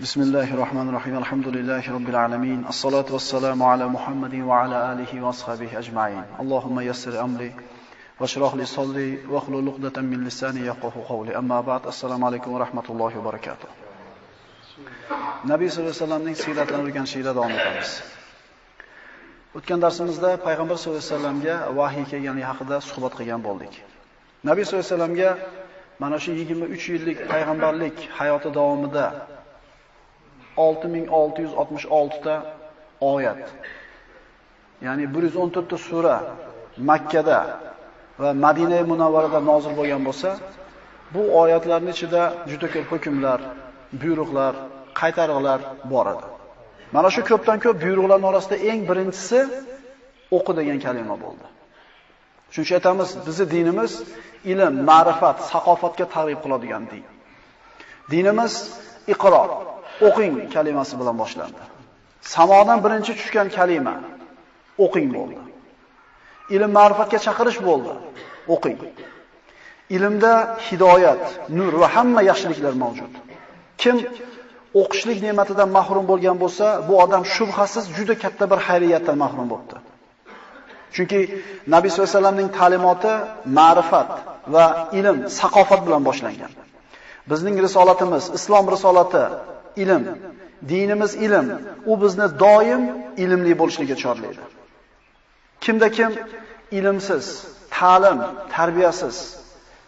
بسم الله الرحمن الرحيم الحمد لله رب العالمين الصلاة والسلام على محمد وعلى آله وأصحابه أجمعين اللهم يسر أمري واشرح لي صدري واحلل عقدة من لساني يفقهوا قولي أما بعد السلام عليكم ورحمة الله وبركاته Nabiy sollallohu alayhi vasallamning siyratlarini o'rganishda davom etamiz. O'tgan darsimizda payg'ambar sollallohu alayhi vasallamga vahiy kelganligi haqida suhbat qilgan bo'ldik. Nabiy sollallohu alayhi vasallamga mana shu 23 yillik payg'ambarlik hayoti davomida 6666 ta oyat, ya'ni 114 ta sura Makkada va Madina munavvarada nozil bo'lgan bo'lsa, bu oyatlarning ichida juda ko'p hukmlar, buyruqlar, qaytariqlar bor edi. Mana shu ko'pdan ko'p buyruqlarning orasida eng birinchisi o'qi degan kalima bo'ldi. Shuning uchun aytamiz, bizning dinimiz ilm, ma'rifat, saqofatga targ'ib qiladigan din. Dinimiz iqro, o'qing kalimasi bilan boshlandi. Samodan birinchi tushgan kalima o'qing bo'ldi. Ilm ma'rifatga chaqirish bo'ldi. O'qing. Ilmda hidoyat, nur va hamma yaxshiliklar mavjud. Kim o'qishlik ne'matidan mahrum bo'lgan bo'lsa, bu odam shubhasiz juda katta bir xayriyatdan mahrum bo'ldi. Chunki Nabiy sollallohu alayhi vasallamning ta'limoti ma'rifat va ilm, saqofat bilan boshlangan. Bizning risolatimiz, islom risolati ilm, dinimiz ilm, u bizni doim ilmli bo'lishga chorlaydi. Kimda kim ilmsiz, ta'lim, tarbiyasiz,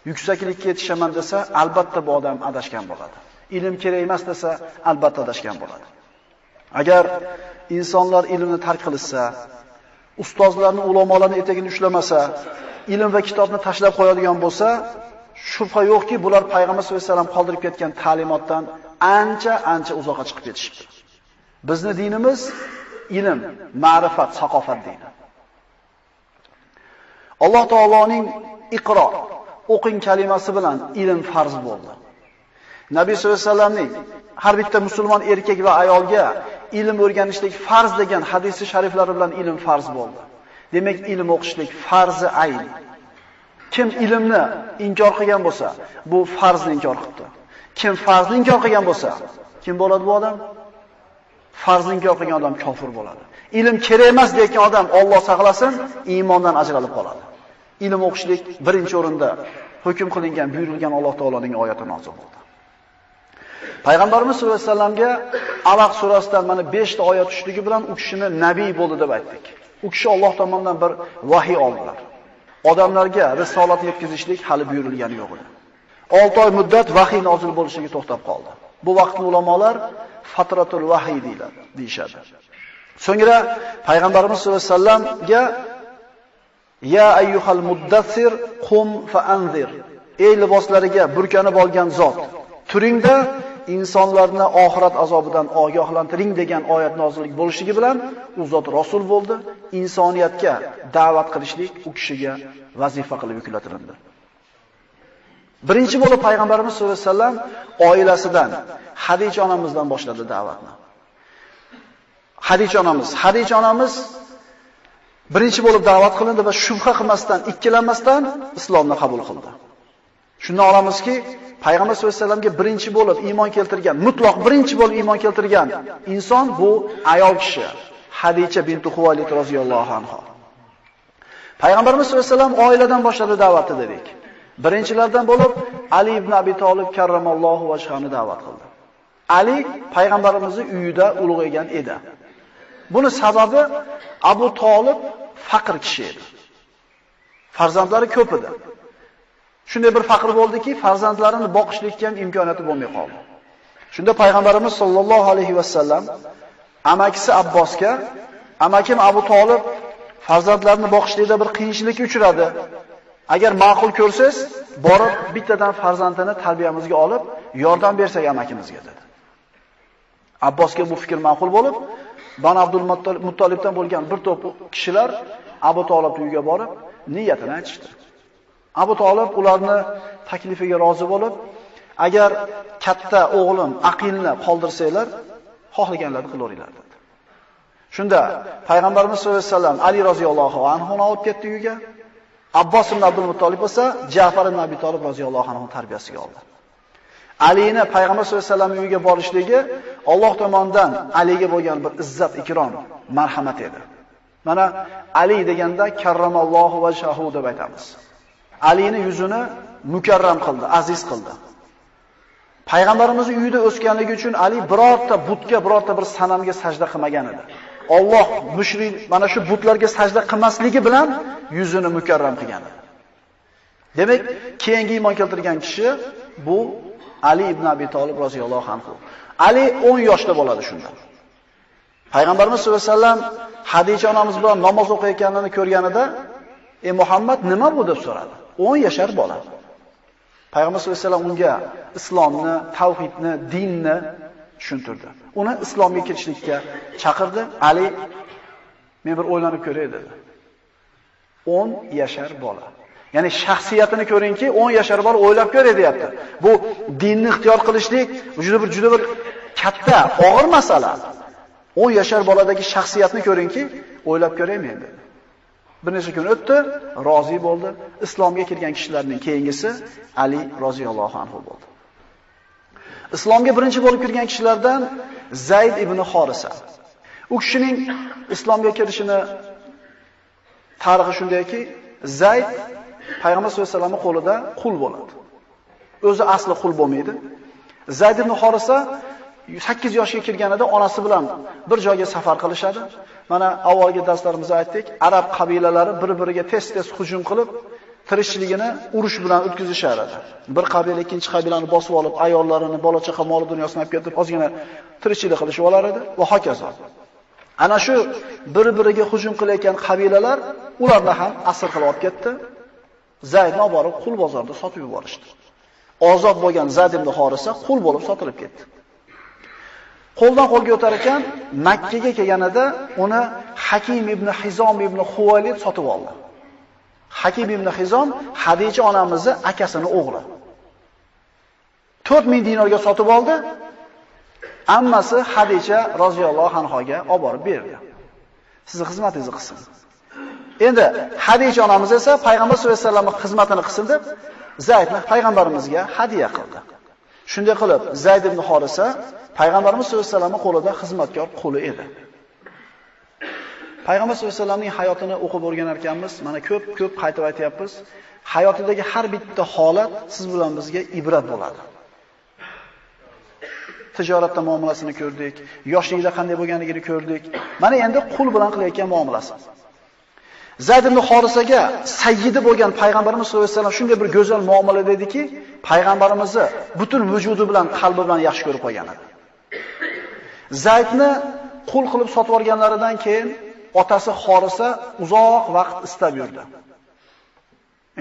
yuksaklikka yetishaman desa, albatta bu odam adashgan bo'ladi. Ilm kerak emas desa, albatta adashgan bo'ladi. Agar insonlar ilmni tark qilsa, ustozlarni, ulamolarni etagini ushlamasa, ilm va kitobni tashlab qo'yadigan bo'lsa, shubha yo'qki, bular payg'ambar sollallohu alayhi vasallam qoldirib ketgan ta'limotdan ancha-ancha uzoqqa chiqib ketishibdi. Bizni dinimiz ilm, ma'rifat, saqofat dini. Alloh taoloning iqro, o'qing kalimasi bilan ilm farz bo'ldi. Nabiy sollallohu alayhi vasallamning har bitta musulmon erkak va ayolga ilm o'rganishlik farz degan hadisi shariflari bilan ilm farz bo'ldi. Demak, ilm o'qishlik farzi ayn. Kim ilmni inkor qilgan bo'lsa, bu farzni inkor qildi. Kim farzni inkor qilgan bo'lsa, kim bo'ladi bu odam? Farzni inkor qilgan odam kofir bo'ladi. Ilm kerak emas degan odam Alloh saqlasin, iymondan ajralib qoladi. Ilm o'qishlik birinchi o'rinda hukm qilingan, buyurilgan Alloh taoloning oyati nozil bo'ldi. Payg'ambarimiz sollallohu alayhi vasallamga Alaq surasidan mana 5 ta oyat tushligi bilan u kishini nabiy bo'ldi deb aytdik. U kishi Alloh tomonidan bir vahiy oldilar. Odamlarga risolat yetkazishlik hali buyurilgani yo'q edi. 6 oy muddat vahiy nozil bo'lishiga to'xtab qoldi. Bu vaqtni ulamolar fatratul vahiy deyiladi, deyshadi. So'ngra payg'ambarimiz sollallohu alayhi vasallamga Ya ayyuhal muddassir qum fa anzir. Ey liboslariga burkanib olgan zot, turingda insonlarni oxirat azobidan ogohlantiring degan oyat nozillik bo'lishligi bilan u zot rasul bo'ldi, insoniyatga da'vat qilishlik u kishiga vazifa qilib yuklatildi. Birinchi bo'lib payg'ambarimiz sollallohu alayhi vasallam oilasidan, Hadija onamizdan boshladi da'vatni. Hadija onamiz, Hadija onamiz birinchi bo'lib da'vat qilindi va shubha qilmasdan, ikkilanmasdan islomni qabul qildi. Shundan olamizki, Payg'ambar sollallohu alayhi vasallamga birinchi bo'lib iymon keltirgan, mutlaq birinchi bo'lib iymon keltirgan inson bu ayol kishi, Hadija bint Huvaylid roziyallohu anha. Payg'ambarimiz sollallohu alayhi vasallam oiladan boshladi da'vatni dedik. Birinchilardan bo'lib Ali ibn Abi Talib karramallohu vajhani da'vat qildi. Ali payg'ambarimizning uyida ulug'aygan edi. Buni sababi Abu Talib faqir kishi edi. Farzandlari ko'p edi. Shunday bir faqir bo'ldiki, farzandlarini boqishlikka ham imkoniyati bo'lmay qoldi. Shunda payg'ambarimiz sollallohu alayhi vasallam amakisi Abbosga, amakim Abu Talib farzandlarini boqishlikda bir qiyinchilikka uchradi. Agar ma'qul ko'rsangiz, borib bittadan farzandini tarbiyamizga olib, yordam bersak amakimizga dedi. Abbosga bu fikr ma'qul bo'lib, Ban Abdul Muttolibdan bo'lgan bir to'p kishilar Abu Talib uyiga borib, niyatini aytishdi. Abu Talib ularni taklifiga rozi bo'lib, agar katta o'g'lim Aqilni qoldirsanglar, xohlaganlarni qilaveringlar dedi. Shunda payg'ambarimiz sollallohu alayhi vasallam Ali roziyallohu anhu olib ketdi uyiga. Abbos ibn Abdul Muttolib bo'lsa, Ja'far ibn Abi Talib roziyallohu anhu tarbiyasiga oldi. Alini payg'ambar sollallohu alayhi vasallam uyiga borishligi Alloh tomonidan Aliga bo'lgan bir izzat, ikrom, marhamat edi. Mana Ali deganda karramallohu va shahu deb aytamiz. Alini yuzini mukarram qildi, aziz qildi. Payg'ambarimiz uyida o'sganligi uchun Ali birorta butga, birorta bir sanamga sajda qilmagan edi. Alloh mushrik mana shu butlarga sajda qilmasligi bilan yuzini mukarram qilgan. Demak, keyingi iymon keltirgan kishi bu Ali ibn Abi Talib roziyallohu anhu. Ali 10 yoshda bo'ladi shunda. Payg'ambarimiz sollallohu alayhi vasallam Hadija onamiz bilan namoz o'qiyotganini ko'rganida, "Ey Muhammad, nima bu?" deb so'radi. 10 yashar bola. Payg'ambar sollallohu alayhi vasallam unga islomni, tavhidni, dinni tushuntirdi. Uni islomga kirishlikka chaqirdi. Ali men bir o'ylanib ko'ray dedi. 10 yashar bola. Ya'ni shaxsiyatini ko'ringki, 10 yashar bola o'ylab ko'ray deyapti. Bu dinni ixtiyor qilishlik juda bir juda bir katta, og'ir masala. 10 yashar boladagi shaxsiyatni ko'ringki, o'ylab ko'raymen dedi. Bir necha kun o'tdi, rozi bo'ldi. Islomga kirgan kishilarning keyingisi Ali roziyallohu anhu bo'ldi. Islomga birinchi bo'lib kirgan kishilardan Zayd ibn Xorisa. U kishining islomga kirishini tarixi shundayki, Zayd payg'ambar sollallohu alayhi vasallamning qo'lida qul bo'ladi. O'zi asli qul bo'lmaydi. Zayd ibn Xorisa 8 yoshga kirganida onasi bilan bir joyga safar qilishadi. Mana avvalgi darslarimizda aytdik, arab qabilalari bir-biriga tez-tez hujum qilib, tirikchiligini urush bilan o'tkazishar edi. Bir qabila ikkinchi qabilani bosib olib, ayollarini, bola-chaqa, mol dunyosini olib ketib, ozgina tirikchilik qilishib olar edi va hokazo. Ana shu bir-biriga hujum qilayotgan qabilalar ularni ham asir qilib olib ketdi. Zaydni olib borib qul bozorida sotib yuborishdi. Ozod bo'lgan Zayd ibn Horisa qul bo'lib sotilib ketdi. Qo'ldan qo'lga o'tar ekan, Makka ga kelganida uni Hakim ibn Hizom ibn Huvalid sotib oldi. Hakim ibn Hizom Hadija onamizni akasini o'g'li. 4000 dinorga sotib oldi. Ammasi Hadija roziyallohu anhoga olib borib berdi. Sizning xizmatingizni qilsin. Endi Hadija onamiz esa payg'ambar sollallohu alayhi vasallamning xizmatini qilsin deb Zaydni payg'ambarimizga hadiya qildi. Shunday qilib Zayd ibn Xorisa payg'ambarimiz sollallohu alayhi vasallamning qo'lida xizmatkor quli edi. Payg'ambar sollallohu alayhi vasallamning hayotini o'qib o'rganar ekanmiz. Mana ko'p-ko'p qaytib aytyapmiz. Hayotidagi har bitta holat siz bilan bizga ibrat bo'ladi. Tijoratda muomalasini ko'rdik, yoshligida qanday bo'lganligini ko'rdik. Mana endi qul bilan qilayotgan muomalasi. Zayd ibn Horisaga sayyidi bo'lgan payg'ambarimiz sollallohu alayhi vasallam shunday bir go'zal muomala dediki, payg'ambarimizni butun vujudi bilan, qalbi bilan yaxshi ko'rib qolgan edi. Zaydni qul qilib sotib olganlaridan keyin otasi xorisa uzoq vaqt istab yurdi.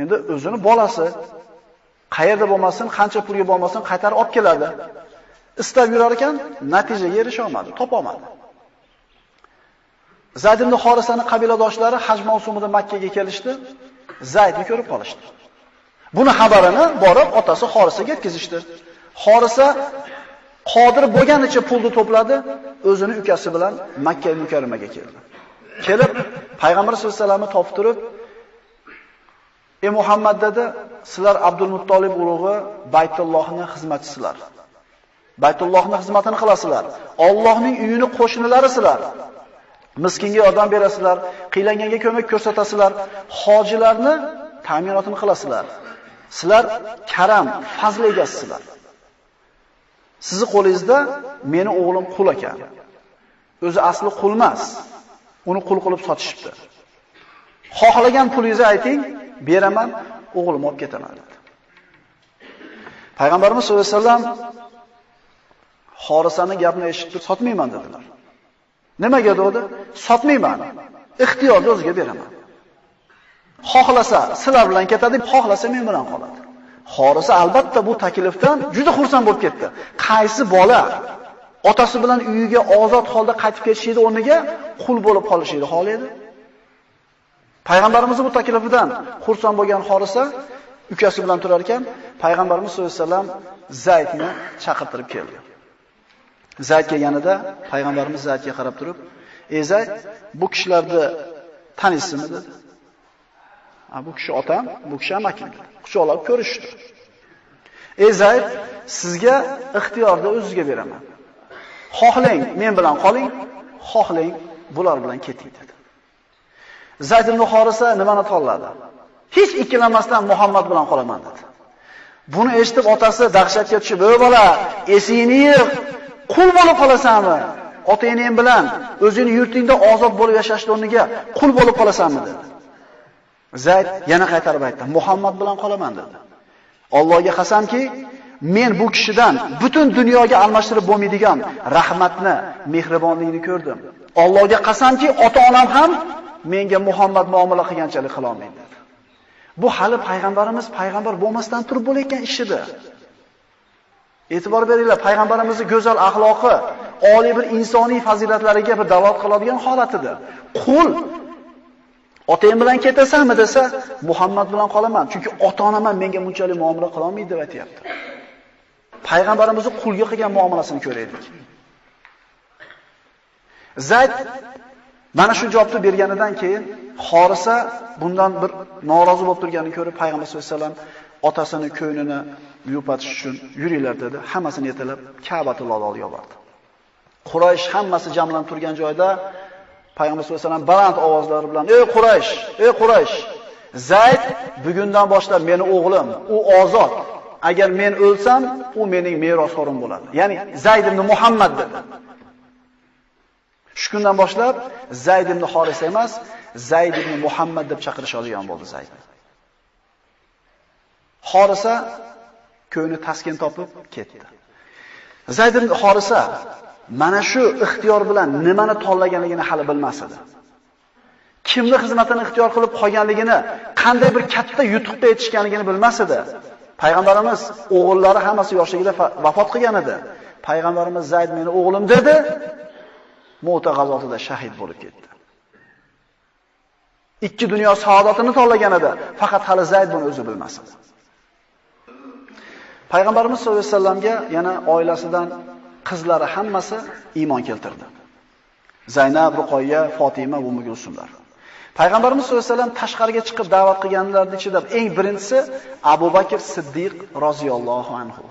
Endi o'zini bolasi qayerda bo'lmasin, qancha pulga bo'lmasin qaytarib olib keladi. Istab yurar ekan, natijaga erisha olmadi, topa olmadi. Zayd ibn Xorisani qabiladoshlari haj mavsumida Makka ga kelishdi. Zaydni ko'rib qolishdi. Buni xabarini borib otasi Xorisaga yetkazishdi. Xorisa qodir bo'lganicha pulni to'pladi, o'zini ukasi bilan Makka mukarramaga keldi. Kelib payg'ambar sollallohu alayhi vasallamni topib turib, "Ey Muhammad" dedi, "Sizlar Abdul Muttolib urug'i Baytullohning xizmatchisizlar. Baytullohning xizmatini qilasizlar. Allohning uyini qo'shnilarisizlar. Miskinga yordam berasizlar, qiylanganga ko'mak ko'rsatasizlar, hojilarni ta'minotini qilasizlar. Sizlar karam, fazl egasizlar. Sizni qo'lingizda meni o'g'lim qul ekan. O'zi asli qul emas. Uni qul qilib sotishibdi. Xohlagan pulingizni ayting, beraman, o'g'lim olib ketaman dedi. Payg'ambarimiz sollallohu alayhi vasallam Xorisaning gapini eshitib sotmayman dedilar. Nimaga dedi? Sotmayman. Ixtiyorni o'ziga beraman. Xohlasa sizlar bilan ketadi, xohlasa men bilan qoladi. Xorisa albatta bu taklifdan juda xursand bo'lib ketdi. Qaysi bola otasi bilan uyiga ozod holda qaytib ketishida o'rniga qul bo'lib qolishini xohlaydi? Payg'ambarimiz bu taklifidan xursand bo'lgan Xorisa ukasi bilan turar ekan, payg'ambarimiz sollallohu alayhi vasallam Zaydni chaqirtirib keldi. Zayd kelganida payg'ambarimiz Zaydga qarab turib, "Ey Zayd, bu kishilarni taniysizmi?" dedi. "A, bu kishi otam, bu kishi amakim." Quchoqlab ko'rishdi. "Ey Zayd, sizga ixtiyorni o'zizga beraman. Xohlang men bilan qoling, xohlang bular bilan keting dedi. Zayd ibn Xorisa nimani tanladi? Hech ikkilanmasdan Muhammad bilan qolaman dedi. Buni eshitib otasi dahshatga tushib, "Ey bola, esingni yig', qul bo'lib qolasanmi? Ota-enang bilan o'zingni yurtingda ozod bo'lib yashashni o'rniga qul bo'lib qolasanmi?" dedi. Zayd yana qaytarib aytdi, "Muhammad bilan qolaman" dedi. Allohga qasamki, men bu kishidan butun dunyoga almashtirib bo'lmaydigan rahmatni, mehribonlikni ko'rdim. Allohga qasamki, ota-onam ham menga Muhammad muomala qilganchalik qila olmaydi. Bu hali payg'ambarimiz payg'ambar bo'lmasdan turib bo'layotgan edi. E'tibor beringlar, payg'ambarimizning go'zal axloqi, oliy bir insoniy fazilatlariga bir dalolat qiladigan holatidir. Qul Otang bilan ketasanmi desa, Muhammad bilan qolaman, chunki ota-onam menga bunchalik muomala qila olmaydi deb aytayapti. Payg'ambarimizni qulga qilgan muomalasini ko'raylik. Zayd mana shu javobni berganidan keyin Xorisa bundan bir norozi bo'lib turganini ko'rib payg'ambar sollallohu alayhi vasallam otasini ko'nglini yupatish uchun yuringlar dedi. Hammasini yetalab Ka'batul oldiga bordi. Quraysh hammasi jamlanib turgan joyda payg'ambar sollallohu alayhi vasallam baland ovozlari bilan: "Ey Quraysh, ey Quraysh, Zayd bugundan boshlab meni o'g'lim, u ozod. Agar men o'lsam, u mening merosxo'rim bo'ladi." Ya'ni Zayd ibn Muhammad dedi. Shu kundan boshlab Zayd ibn Horisa emas, Zayd ibn Muhammad deb chaqirishadigan bo'ldi Zayd. Horisa ko'ngli taskin topib ketdi. Zayd ibn Horisa mana shu ixtiyor bilan nimani tanlaganligini hali bilmas edi. Kimni xizmatini ixtiyor qilib qolganligini, qanday bir katta yutuqqa yetishganligini bilmas edi. Payg'ambarimiz o'g'illari hammasi yoshligida vafot qilgan edi. Payg'ambarimiz Zayd meni o'g'lim dedi. Mu'ta g'azotida shahid bo'lib ketdi. Ikki dunyo saodatini tanlagan edi, faqat hali Zayd buni o'zi bilmas edi. Payg'ambarimiz sollallohu alayhi vasallamga yana oilasidan qizlari hammasi iymon keltirdi. Zaynab, Ruqoyya, Fatima va Ummu Payg'ambarimiz sollallohu alayhi vasallam tashqariga chiqib da'vat qilganlarning ichida eng birinchisi Abu Bakr Siddiq roziyallohu anhu.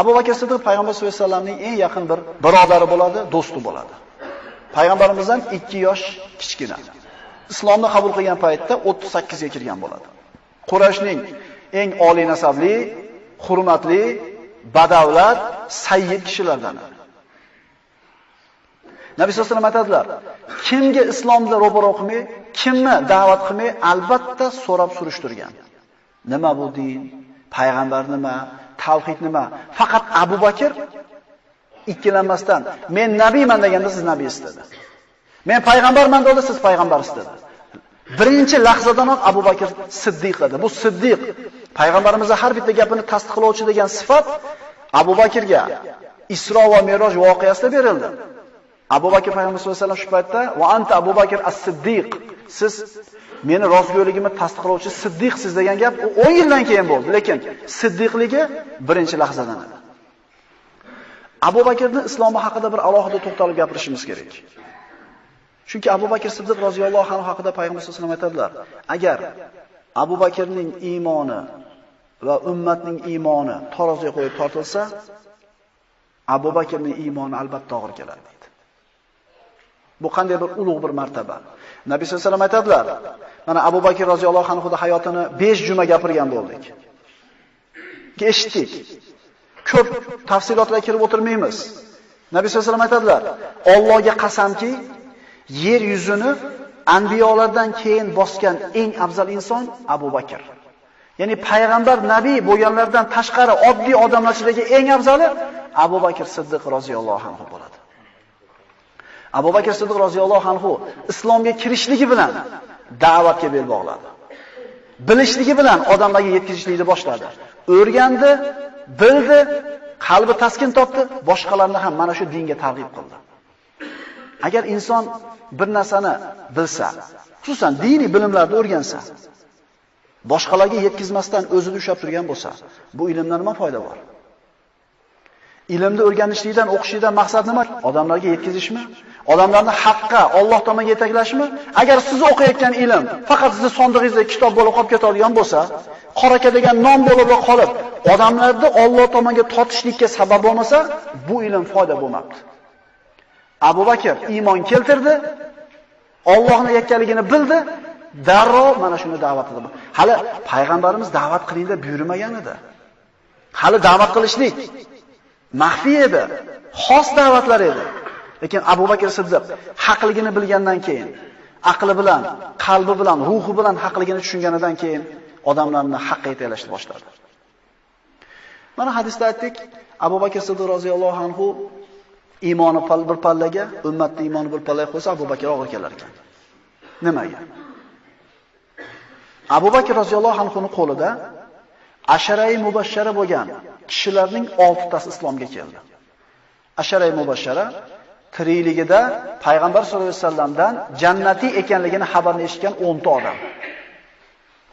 Abu Bakr Siddiq payg'ambar sollallohu alayhi vasallamning eng yaqin bir birodari bo'ladi, do'sti bo'ladi. Payg'ambarimizdan 2 yosh kichkina. Islomni qabul qilgan paytda 38 ga kirgan bo'ladi. Qurayshning eng oliy nasabli, hurmatli, badavlat, sayyid kishilardan. Nabiy sollallohu alayhi vasallam aytadilar, kimga islomni ro'baro qilmay, kimni da'vat qilmay, albatta so'rab surishtirgan. Nima bu din? Payg'ambar nima? Tavhid nima? Faqat Abu Bakr ikkilanmasdan men nabiyman deganda siz nabiysiz dedi. Men payg'ambarman deganda siz payg'ambarsiz dedi. Birinchi lahzadanoq Abu Bakr Siddiq dedi. Bu Siddiq payg'ambarimizning har bitta gapini tasdiqlovchi degan sifat Abu Bakrga Isro va Miroj voqeasida berildi. Abu Bakr payg'ambar sollallohu alayhi vasallam shu paytda va anta Abu Bakr as-Siddiq siz meni rostgo'yligimni tasdiqlovchi Siddiqsiz degan gap 10 yildan keyin bo'ldi, lekin Siddiqligi birinchi lahzadan edi. Abu Bakrni islomi haqida bir alohida to'xtalib gapirishimiz kerak. Chunki Abu Bakr Siddiq roziyallohu anhu haqida payg'ambar sollallohu alayhi vasallam aytadilar, agar Abu Bakrning iymoni va ummatning iymoni taroziga qo'yib tortilsa, Abu Bakrning iymoni albatta og'ir keladi deydi. Bu qanday bir ulug' bir martaba. Nabiy sollallohu alayhi vasallam aytadilar, mana Abu Bakr roziyallohu anhu hayotini 5 juma gapirgan bo'ldik. Eshitdik. Ko'p tafsilotlarga kirib o'tirmaymiz. Nabiy sollallohu alayhi vasallam aytadilar, Allohga qasamki, yer yuzini anbiyolardan keyin bosgan eng afzal inson Abu Bakr. Ya'ni payg'ambar, nabiy bo'lganlardan tashqari oddiy odamlar ichidagi eng afzali Abu Bakr Siddiq roziyallohu anhu bo'ladi. Abu Bakr Siddiq roziyallohu anhu islomga kirishligi bilan da'vatga bel bog'ladi. Bilishligi bilan odamlarga yetkazishlikni boshladi. O'rgandi, bildi, qalbi taskin topdi, boshqalarni ham mana shu dinga targ'ib qildi. Agar inson bir narsani bilsa, xususan diniy bilimlarni o'rgansa, boshqalarga yetkazmasdan o'zida ushlab turgan bo'lsa, bu ilmdan nima foyda bor? Ilmni o'rganishlikdan, o'qishlikdan maqsad nima? Odamlarga yetkazishmi? Odamlarni haqqa, Alloh tomonga yetaklashmi? Agar siz o'qiyotgan ilm faqat sizni sondig'ingizda kitob bo'lib qolib ketadigan bo'lsa, qoraka degan nom bo'lib qolib, odamlarni Alloh tomonga tortishlikka sabab bo'lmasa, bu ilm foyda bo'lmabdi. Abu Bakr iymon keltirdi, Allohning yakkaligini bildi, darrov mana shuni da'vat qildi. Hali payg'ambarimiz da'vat qiling deb buyurmagan edi. Hali da'vat qilishlik maxfiy edi, xos da'vatlar edi. Lekin Abu Bakr Siddiq haqligini bilgandan keyin, aqli bilan, qalbi bilan, ruhi bilan haqligini tushunganidan keyin odamlarni haqqa yetaklashni boshladi. Mana hadisda aytdik, Abu Bakr Siddiq roziyallohu anhu iymoni bir pallaga, ummatning iymoni bir pallaga qo'ysa Abu Bakr og'ir kelar ekan. Nimaga? Abu Bakr roziyallohu anhuning qo'lida asharai mubashshara bo'lgan kishilarning 6 tasi islomga keldi. Asharai mubashshara tirikligida payg'ambar sollallohu alayhi vasallamdan jannatiy ekanligini xabarni eshitgan 10 ta odam.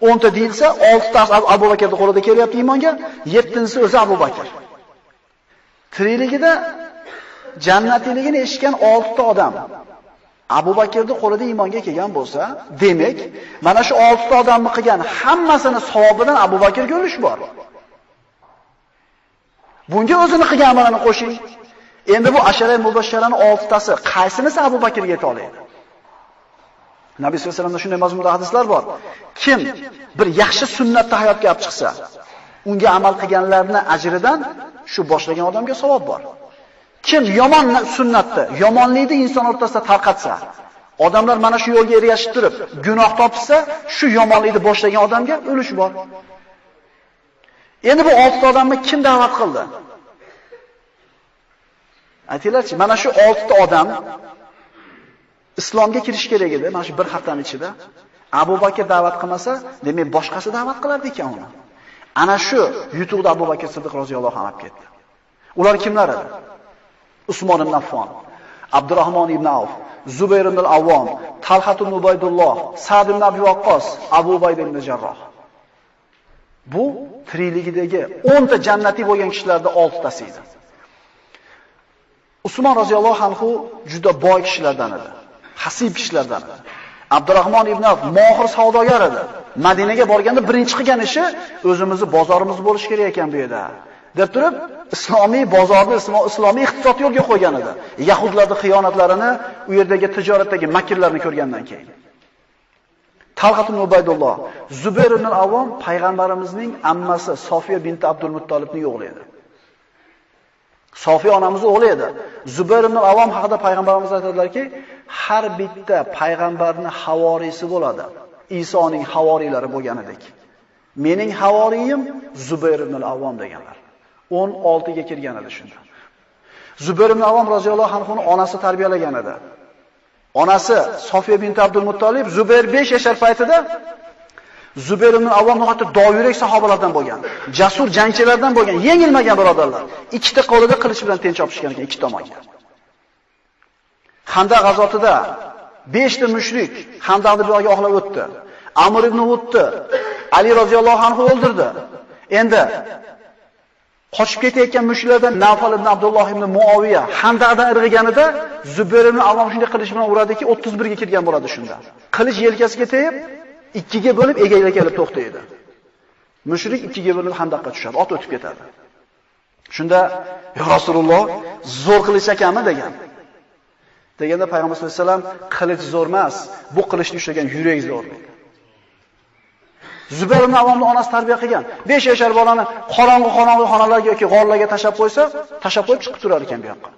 10 ta deyilsa, 6 tasi Abu Bakrning qo'lida kelyapti iymonga, 7-tinchisi o'zi Abu Bakr. Tirikligida jannatiyligini eshitgan 6 ta odam Abu Bakrning qo'lida iymonga kelgan bo'lsa, demak, mana shu 6 ta odamni qilgan hammasini savobidan Abu Bakrga ulush bor. Bunga o'zini qilgan amalini qo'shing. Endi bu asharay mubashsharani 6 tasi qaysinisi Abu Bakrga yeta oladi? Nabiy sollallohu alayhi vasallamda shunday mazmunda hadislar bor. Kim bir yaxshi sunnatni hayotga olib chiqsa, unga amal qilganlarning ajridan shu boshlagan odamga savob bor. Kim yomon sunnatni, yomonlikni inson o'rtasida tarqatsa, odamlar mana shu yo'lga ergashib turib, gunoh topsa, shu yomonlikni boshlagan odamga ulush bor. Endi bu 6 odamni kim da'vat qildi? Aytinglarchi, mana shu 6 ta odam islomga kirish kerak edi, mana shu bir haftaning ichida. Abu Bakr da'vat qilmasa, demak boshqasi da'vat qilardi ekan uni. Ana shu yutuqda Abu Bakr Siddiq roziyallohu anhu olib ketdi. Ular kimlar edi? Usmon ibn Affon, Abdurrahmon ibn Auf, Zubayr ibn al-Awwam, Talhat ibn Ubaydulloh, Sa'd ibn Abi Waqqas, Abu Ubayd ibn Jarroh. Bu tirikligidagi 10 ta jannatiy bo'lgan kishilardan 6 tasi edi. Usmon roziyallohu anhu juda boy kishilardan edi. Hasib kishilardan edi. Abdurrahmon ibn Avf mohir savdogar edi. Madinaga borganda birinchi qilgan ishi o'zimizni bozorimiz bo'lish kerak ekan bu yerda. deb turib islomiy bozorni islomiy iqtisod yo'lga qo'ygan edi. Yahudlarning xiyonatlarini, u yerdagi tijoratdagi makrlarni ko'rgandan keyin. Talhat ibn Ubaydulloh, Zubayr ibn Avvom payg'ambarimizning ammasi Sofiya binti Abdul Muttolibning o'g'li edi. Sofiya onamizning o'g'li edi. Zubayr ibn Avom haqida payg'ambarimiz aytadilarki, har bitta payg'ambarning havorisi bo'ladi. Isoning havoriylari bo'lganidek. Mening havoriyim Zubayr ibn Avom deganlar. 16 ga kirgan edi shunda. Zubayr ibn Avom roziyallohu anhu onasi tarbiyalagan edi. Onasi Sofiya bint Abdul Muttolib Zubayr 5 yashar paytida Zubayr ibn Avvom nohata dovyurak sahobalardan bo'lgan, jasur jangchilardan bo'lgan, yengilmagan birodarlar. Ikkita qo'lida qilich bilan tench chopishgan ekan ikki tomonga. Xandaq g'azotida 5 ta mushrik Xandaqni bu yoqqa oqlab o'tdi. Amr ibn Hudni Ali roziyallohu anhu o'ldirdi. Endi qochib ketayotgan mushriklardan Nafal ibn Abdulloh ibn Muaviya Xandaqdan irg'iganida Zubayr ibn Avvom shunday qilich bilan uradiki 31 ga kirgan bo'ladi shunda. Qilich yelkasiga tegib, ikkiga bo'lib egayga kelib to'xtaydi. Mushrik ikkiga bo'lib Handaqqa tushadi, ot o'tib ketadi. Shunda, "Ya Rasululloh, zo'r qilish ekanmi?" degan. Deganda payg'ambar sollallohu alayhi vasallam qilich zo'r emas, bu qilichni ushlagan yurak zo'r dedi. Zubayr ibn Avvomni onasi tarbiya qilgan. 5 yashar bolani qorong'i-qorong'i xonalarga yoki g'orlarga tashab qo'ysa, tashab qo'yib chiqib turar ekan bu yoqqa.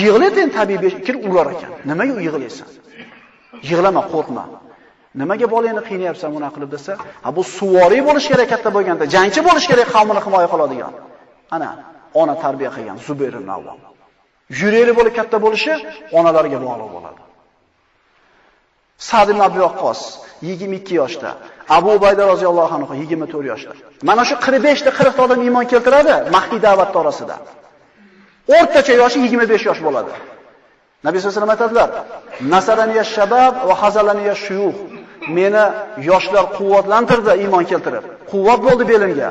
Yig'laydi tabiiy kirib urar ekan. Nimaga yig'laysan? Yig'lama, qo'rqma. Nimaga bolangni qiynayapsan buni qilib desa, ha bu suvoriy bo'lish kerak katta bo'lganda, jangchi bo'lish kerak qavmini himoya qiladigan. Ana, ona tarbiya qilgan Zubayr ibn Avvom. Yurakli bo'lib katta bo'lishi onalarga bog'liq bo'ladi. Sa'd ibn Abi Waqqas 22 yoshda, Abu Ubayda roziyallohu anhu 24 yoshda. Mana shu 45 ta 40 ta odam iymon keltiradi Mahdi da'vat orasida. O'rtacha yoshi 25 yosh bo'ladi. Nabiy sollallohu alayhi vasallam aytadilar: "Nasaraniya shabab va hazalaniya shuyuh." Meni yoshlar quvvatlantirdi iymon keltirib. Quvvat bo'ldi belimga.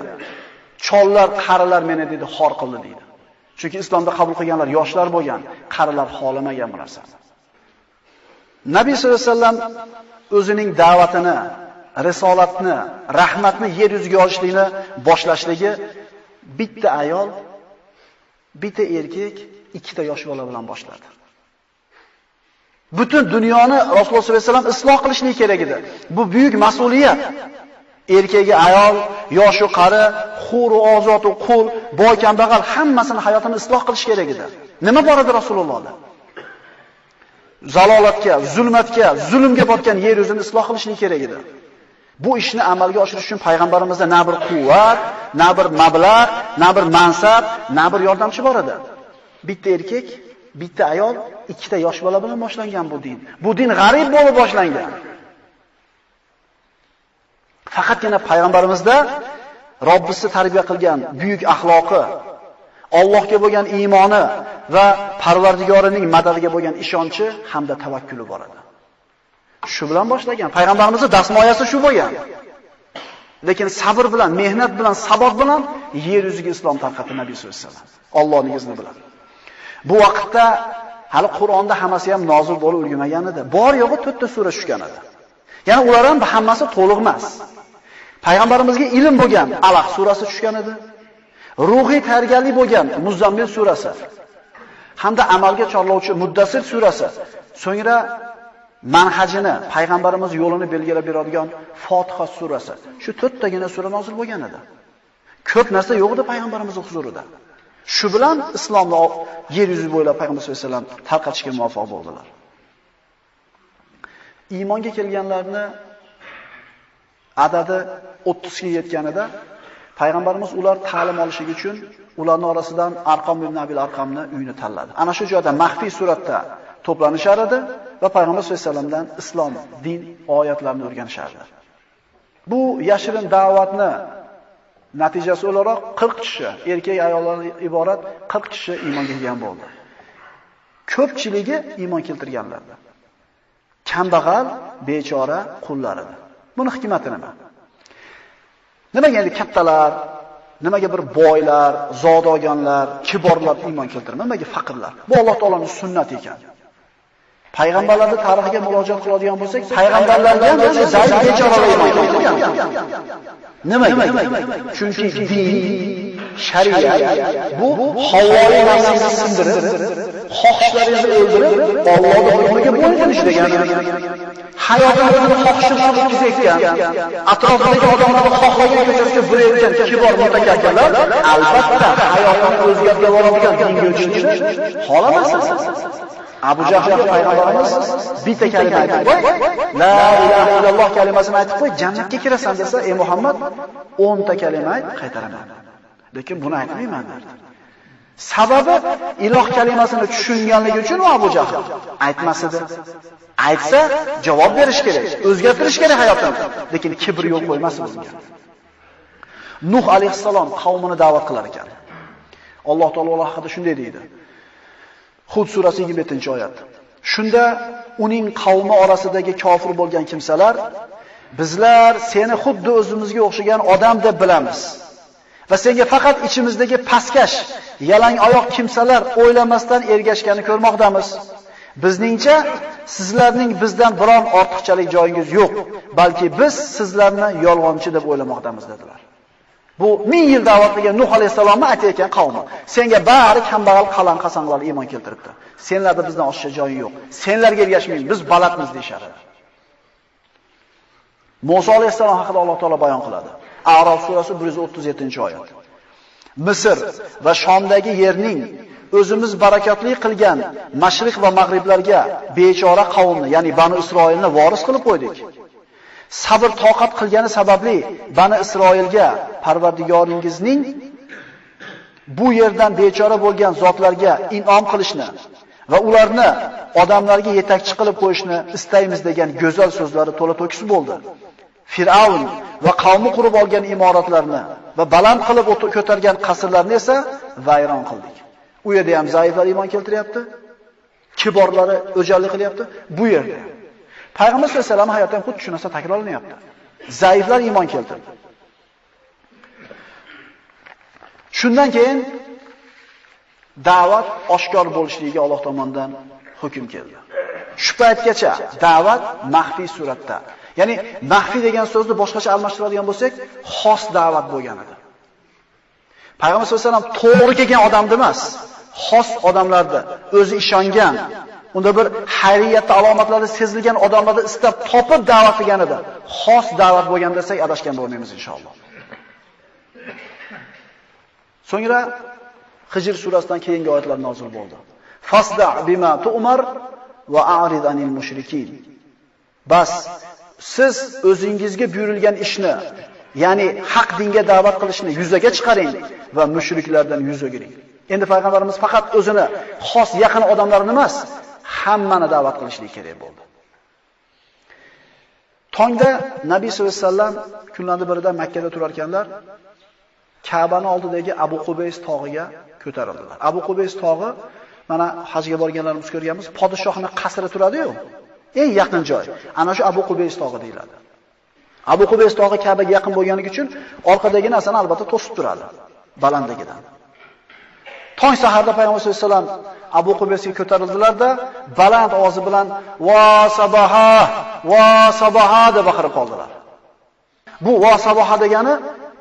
Chollar, qarilar meni dedi xor qildi deydi. Chunki islomda qabul qilganlar yoshlar bo'lgan, qarilar xolamagan bu narsani. Nabiy sollallohu alayhi vasallam o'zining da'vatini, risolatni, rahmatni yer yuziga olishlikni boshlashligi bitta ayol, bitta erkak, ikkita yosh bola bilan boshladi. Butun dunyoni Rasululloh sollallohu alayhi vasallam isloh qilishligi kerak edi. Bu buyuk mas'uliyat. Erkagi ayol, yoshi qari, xur va ozod va qul, boy kambag'al hammasini hayotini isloh qilish kerak edi. Nima bor edi Rasulullohda? Zalolatga, zulmatga, zulmga botgan yer yuzini isloh qilishlik kerak edi. Bu ishni amalga oshirish uchun payg'ambarimizda na bir quvvat, na bir mablag', na bir mansab, na bir yordamchi bor edi. Bitta erkak, bitta ayol, ikkita yosh bola bilan boshlangan bu din. Bu din g'arib bo'lib boshlangan. Faqatgina payg'ambarimizda Robbisi tarbiya qilgan buyuk axloqi, Allohga bo'lgan iymoni va Parvardigorining madadiga bo'lgan ishonchi hamda tavakkuli bor edi. Shu bilan boshlagan. Payg'ambarimizning dasmoyasi shu bo'lgan. Lekin sabr bilan, mehnat bilan, sabot bilan yer yuziga islom tarqatdi Nabiy sollallohu alayhi vasallam. Allohning izni bilan. Bu vaqtda hali Qur'onda hammasi ham nozil bo'lib ulgurmagan edi. Bor yo'g'i 4 ta sura tushgan edi. Ya'ni ular ham hammasi to'liq emas. Payg'ambarimizga ilm bo'lgan Alaq surasi tushgan edi. Ruhiy tayyorgarlik bo'lgan Muzammil surasi hamda amalga chorlovchi Muddassir surasi. So'ngra manhajini, payg'ambarimiz yo'lini belgilab beradigan Fotiha surasi. Shu 4 tagina sura nozil bo'lgan edi. Ko'p narsa yo'q edi payg'ambarimizning huzurida. Shu bilan islomni yer yuzi bo'ylab payg'ambar sollallohu alayhi vasallam tarqatishga muvaffaq bo'ldilar. Iymonga kelganlarni adadi 30 ga yetganida payg'ambarimiz ular ta'lim olishligi uchun ularning orasidan Arqam ibn Abil Arqamni uyini tanladi. Ana shu joyda maxfiy suratda to'planishar edi va payg'ambar sollallohu alayhi vasallamdan islom, din oyatlarini o'rganishardi. Bu yashirin da'vatni natijasi o'laroq 40 kishi, erkak ayollar iborat 40 kishi iymonga kelgan bo'ldi. Ko'pchiligi iymon keltirganlardi. Kambag'al, bechora qullar edi. Buni hikmati nima? Nimaga endi kattalar, nimaga bir boylar, zodogonlar, kiborlar iymon keltirmaydi, nimaga faqirlar? Bu Alloh taolaning sunnati ekan. Payg'ambarlarni tarixiga murojaat qiladigan bo'lsak, payg'ambarlarga ham o'sha zaif bechoralar keltirgan. Nimaga? Chunki din, shariat bu Havvoyi nafsini sindirib, xohishlaringizni o'ldirib, Allohning hukmiga bo'ysun degan. hayotimizni bilan o'tkazayotgan, atrofidagi odamlarni xohlagan ko'chasiga burayotgan kibor mutakabbirlar albatta hayotini o'zgartirib yuboradigan dinga o'tishni xohlamasiz. Abu Jahlga payg'ambarimiz bitta kalima aytib qo'y, la ilaha illalloh kalimasini aytib qo'y, jannatga kirasan desa, ey Muhammad 10 ta kalima ayt, qaytaraman. Lekin buni aytmayman dedi. Sababi iloh kalimasini tushunganligi uchun u Abu Jahl aytmas edi. Aytsa javob berish kerak, o'zgartirish kerak hayotini. Lekin kibr yo'l qo'ymas bunga. Nuh alayhissalom qavmini da'vat qilar ekan. Alloh taolo haqida shunday deydi. Hud surasi 27-oyat. Shunda uning qavmi orasidagi kofir bo'lgan kimsalar bizlar seni xuddi o'zimizga o'xshagan odam deb bilamiz. Va senga faqat ichimizdagi pastkash, yalang oyoq kimsalar o'ylamasdan ergashgani ko'rmoqdamiz. Bizningcha sizlarning bizdan biron ortiqchalik joyingiz yo'q, balki biz sizlarni yolg'onchi deb o'ylamoqdamiz dedilar. Bu 1000 yil da'vat qilgan Nuh alayhisalomni aytayotgan qavmi. Senga bari kambag'al qalan qasanlar iymon keltiribdi. Senlarda bizdan oshiqcha joyi yo'q. Senlarga ergashmang, biz balatmiz deyshadi. Musa alayhisalom haqida Alloh taolo bayon qiladi. A'rof surasi 137-oyat. Misr va Shomdagi yerning o'zimiz barakatli qilgan mashriq va mag'riblarga bechora qavmni, ya'ni Bani Isroilni voris qilib qo'ydik. Sabr toqat qilgani sababli Bani Isroilga Parvardigoringizning bu yerdan bechora bo'lgan zotlarga in'om qilishni va ularni odamlarga yetakchi qilib qo'yishni istaymiz degan go'zal so'zlari to'la to'kis bo'ldi. Fir'avn va qavmi qurib olgan imoratlarni va baland qilib ko'targan qasrlarni esa vayron qildik. U yerda ham zaiflar iymon keltiryapti. Kiborlari o'jarlik qilyapti. Bu yerda Payg'ambar sollallohu alayhi vasallam hayotdan xuddi shu narsa takrorlanyapti. Zaiflar iymon keltirdi. Shundan keyin da'vat oshkor bo'lishligiga Alloh tomonidan hukm keldi. Shu paytgacha da'vat maxfiy suratda. Ya'ni maxfiy degan so'zni boshqacha almashtiradigan bo'lsak, xos da'vat bo'lgan edi. Payg'ambar sollallohu alayhi vasallam to'g'ri kelgan odamda emas, xos odamlarda o'zi ishongan, unda bir xayriyatda alomatlari sezilgan odamlarni istab topib da'vat qilganida, xos da'vat bo'lgan desak adashgan bo'lmaymiz inshaalloh. So'ngra Hijr surasidan keyingi oyatlar nozil bo'ldi. Fasda bima tu'mar va a'rid anil mushrikin. Bas siz o'zingizga buyurilgan ishni, ya'ni haq dinga da'vat qilishni yuzaga chiqaring va mushriklardan yuz o'giring. Endi payg'ambarimiz faqat o'zini xos yaqin odamlarini emas, hammani da'vat qilishlik kerak bo'ldi. Tongda Nabiy sollallohu alayhi vasallam kunlarning birida Makka da turar ekanlar. Ka'bani oldidagi Abu Qubays tog'iga ko'tarildilar. Abu Qubays tog'i mana hajga borganlarimiz ko'rganmiz, podshohning qasri turadi-yu. Eng yaqin joy. Ana shu Abu Qubays tog'i deyiladi. Abu Qubays tog'i Ka'baga yaqin bo'lganligi uchun orqadagi narsani albatta to'sib turadi, balandligidan. Tong saharda payg'ambar sollallohu alayhi vasallam Abu Qubaysga ko'tarildilar-da, baland ovozi bilan va sabaha, va sabaha deb baqirib qoldilar. Bu va sabaha degani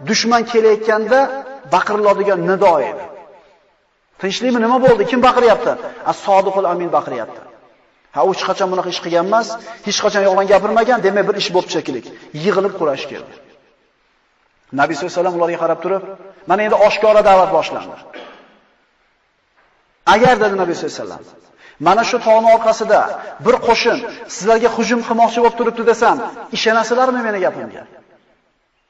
dushman kelayotganda baqiriladigan nido edi. Tinchlikmi nima bo'ldi? Kim baqiryapti? As-Sodiqul Amin baqiryapti. Ha, u hech qachon bunaqa ish qilgan emas, hech qachon yolg'on gapirmagan, demak bir ish bo'lib shekilli. Yig'ilib qurash keldi. Nabiy sollallohu alayhi vasallam ularga qarab turib, mana endi oshkora da'vat boshlandi. Agar dedi Nabiy sollallohu alayhi vasallam, mana shu tog'ning orqasida bir qo'shin sizlarga hujum qilmoqchi bo'lib turibdi desam, ishonasizlarmi meni gapimga?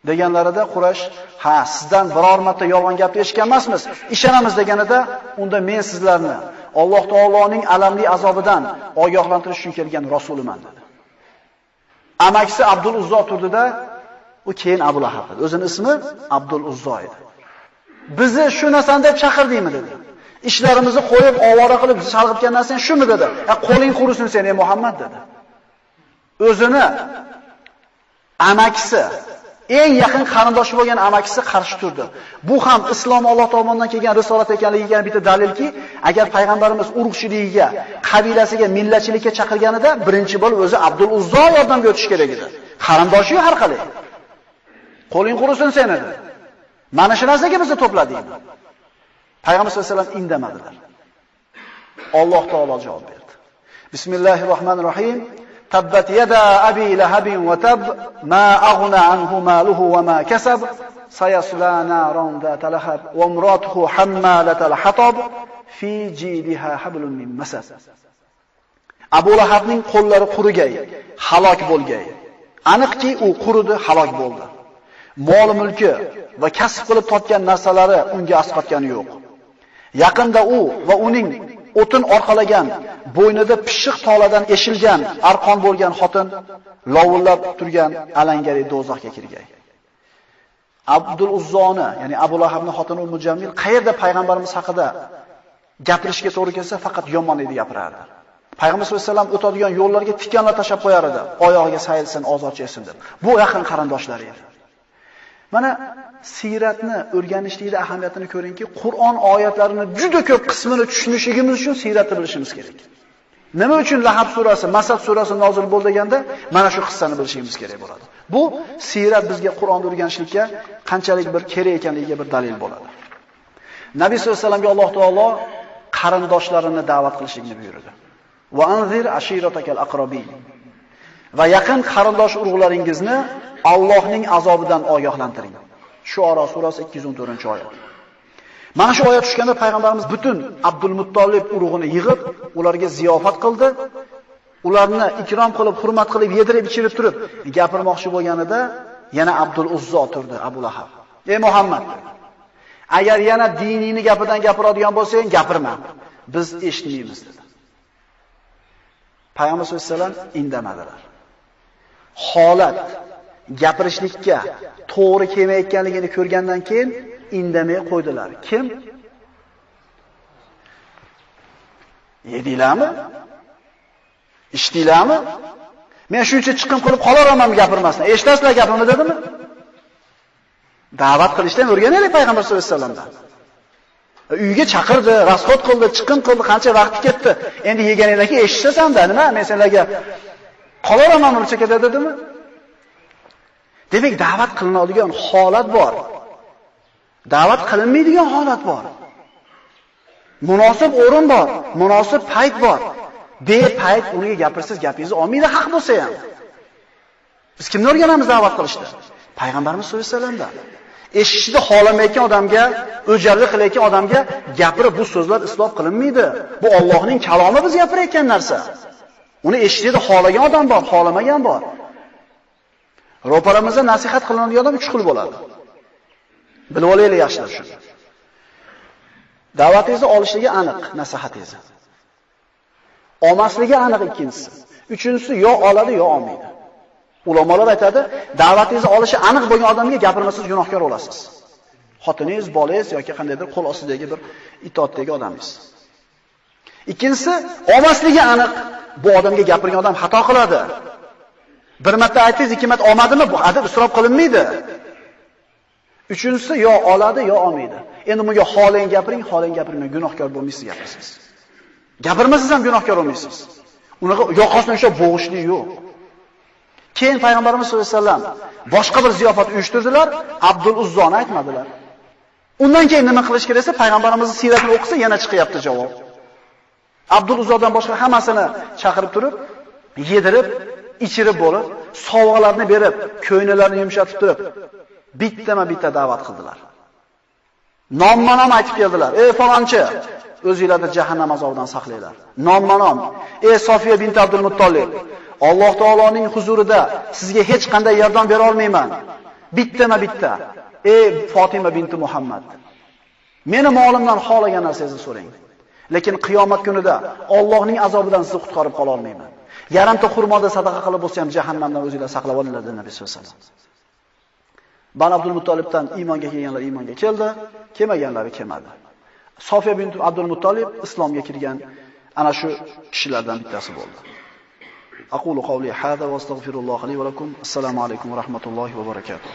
deganlarida Quraysh, "Ha, sizdan biror marta yolg'on gapni eshitgan emasmiz, ishonamiz" deganida, unda men sizlarni Alloh taoloning alamli azobidan ogohlantirish uchun kelgan rasuliman dedi. Amakisi Abdul Uzzo turdida, u keyin Abu Lahab edi. O'zining ismi Abdul Uzzo edi. Bizni shu narsani deb chaqirdingmi dedi. Ishlarimizni qo'yib, ovora qilib chalg'itgan narsang shumi dedi. "Ya qo'ling qurisin sen ey Muhammad" dedi. O'zini amakisi eng yaqin qarindoshi bo'lgan amakisi qarshi turdi. Bu ham islom Alloh tomonidan kelgan risolat ekanligiga bitta dalilki, agar payg'ambarimiz urug'chiligiga, qabilasiga, millatchilikka chaqirganida birinchi bo'lib o'zi Abdul Uzzo yordamga o'tish kerak edi. Qarindoshi har qalay. Qo'ling qurisin sen dedi. Mana shu narsaga bizni to'plading. Payg'ambar sollallohu alayhi vasallam indamadilar. Alloh taolo javob berdi. Bismillahirrohmanirrohim. Tabbat yada abi lahabin wa tab ma aghna anhu maluhu wa ma kasab sayasla naran talahab wa va imratuhu hammalatal hatab fi jidiha hablum min masas. Abu Lahabning qo'llari qurigay, halok bo'lgay. Aniqki u quridi, halok bo'ldi. Mol mulki va kasb qilib topgan narsalari unga asqatgani yo'q. Yaqinda u va uning o'tin orqalagan, bo'ynida pishiq toladan eshilgan, arqon bo'lgan xotin lovullab turgan alangali do'zaxga kirgan. Abdul Uzzoni, ya'ni Abu Lahabning xotini Ummu Jamil qayerda payg'ambarimiz haqida gapirishga to'g'ri kelsa, faqat yomon edi gapirardi. Payg'ambar sollallohu alayhi vasallam o'tadigan yo'llarga tikanlar tashab qo'yar edi, oyog'iga sayilsin, ozorcha yesin deb. Bu yaqin qarindoshlari edi. Mana siyratni o'rganishlikda ahamiyatini ko'ringki, Qur'on oyatlarini juda ko'p qismini tushunishligimiz uchun siyratni bilishimiz kerak. Nima uchun Lahab surasi, Masad surasi nozil bo'ldi deganda, mana shu qissani bilishimiz kerak bo'ladi. Bu siyrat bizga Qur'onni o'rganishlikka qanchalik bir kerak ekanligiga bir dalil bo'ladi. Nabiy sollallohu alayhi vasallamga Alloh taolo qarindoshlarini da'vat qilishlikni buyurdi. Va anzir ashiratakal aqrabin. Va yaqin qarindosh urug'laringizni Allohning azobidan ogohlantiring. Shuora surasi 214-oyat. Mana shu oyat tushganda payg'ambarimiz butun Abdul Muttolib urug'ini yig'ib, ularga ziyofat qildi. Ularni ikrom qilib, hurmat qilib, yedirib, ichirib turib, gapirmoqchi bo'lganida yana Abdul Uzzo turdi, Abu Lahab. Ey Muhammad, agar yana diningni gapidan gapiradigan bo'lsang, gapirma. Biz eshitmaymiz dedi. Payg'ambar sollallohu alayhi vasallam indamadilar. Holat gapirishlikka to'g'ri kelmayotganligini ko'rgandan keyin indamay qo'ydilar. Kim? Yedinglarmi? Ichdinglarmi? Men shuncha chiqim qilib qolaveraman gapirmasdan. Eshitasizlar gapimni dedimi? Da'vat qilishdan o'rganaylik payg'ambar sollallohu alayhi vasallamdan. E, uyga chaqirdi, rasxod qildi, chiqim qildi, qancha vaqti ketdi. Endi yeganinglarga eshitsasan-da, nima? Men senlarga qolaman urcha ketadi dedimi? Demak, da'vat qilinadigan holat bor. Da'vat qilinmaydigan holat bor. Munosib o'rin bor, munosib payt bor. Bepayt unga gapirsiz gapingizni olmaydi haq bo'lsa ham. Biz kimni o'rganamiz da'vat qilishda? Payg'ambarimiz sollallohu alayhi vasallamdan. eshitishni xohlamayotgan odamga, o'jarlik qilayotgan odamga gapirib bu so'zlar islob qilinmaydi. Bu Allohning kalomi biz gapirayotgan narsa. Uni eshitishni xohlagan odam bor, xohlamagan bor. Ro'paramizda nasihat qilinadigan odam uch xil bo'ladi. Bilib olaylik yaxshilab shuni. Da'vatingizni olishligi aniq nasihatingizni. Olmasligi aniq ikkinchisi. Uchinchisi yo oladi yo olmaydi. Ulamolar aytadi, da'vatingizni olishi aniq bo'lgan odamga gapirmasangiz gunohkor bo'lasiz. Xotiningiz, bolangiz yoki qandaydir qo'l ostidagi bir itoatdagi odamingiz. Ikkinchisi, olmasligi aniq. Bu odamga gapirgan odam xato qiladi. Bir marta aytingiz, ikki marta olmadimi? Bu adab isrof qilinmaydi. Uchinchisi yo oladi, yo olmaydi. Endi bunga xolang gapiring, xolang gapirmang, gunohkor bo'lmaysiz gapirsiz. Gapirmasangiz ham gunohkor bo'lmaysiz. Unaqa yoqasini o'sha bo'g'ishlik yo'q. Keyin payg'ambarimiz sollallohu alayhi vasallam boshqa bir ziyofat uyushtirdilar, Abdul Uzzoni aytmadilar. Undan keyin nima qilish kerak esa payg'ambarimizning siyratini o'qisa yana chiqyapti javob. Abdul Uzzodan boshqa hammasini chaqirib turib, yedirib, ichirib bo'lib, sovg'alarni berib, ko'ynalarni yumshatib turib, bittama-bitta da'vat qildilar. Nomma-nom aytib keldilar. Ey falonchi, o'zingizlarni jahannam azobidan saqlanglar. Nomma-nom. Ey Sofiya bint Abdul Muttolib, Alloh taoloning huzurida sizga hech qanday yordam bera olmayman. Bittama-bitta. Ey Fatima binti Muhammad. Meni molimdan xohlagan narsangizni so'rang. Lekin qiyomat kunida Allohning azobidan sizni qutqarib qola olmayman. yarimta xurmoda sadaqa qilib bo'lsa ham jahannamdan o'zinglar saqlab olinglar dedi Nabiy sollallohu alayhi vasallam. ban Abdul Muttolibdan iymonga kelganlar iymonga keldi, kelmaganlari kelmadi. Sofiya bint Abdul Muttolib islomga kirgan ana shu kishilardan bittasi bo'ldi. Aqulu qawli hada va astagfirulloh li va lakum. Assalomu alaykum va rahmatullohi va barakatuh.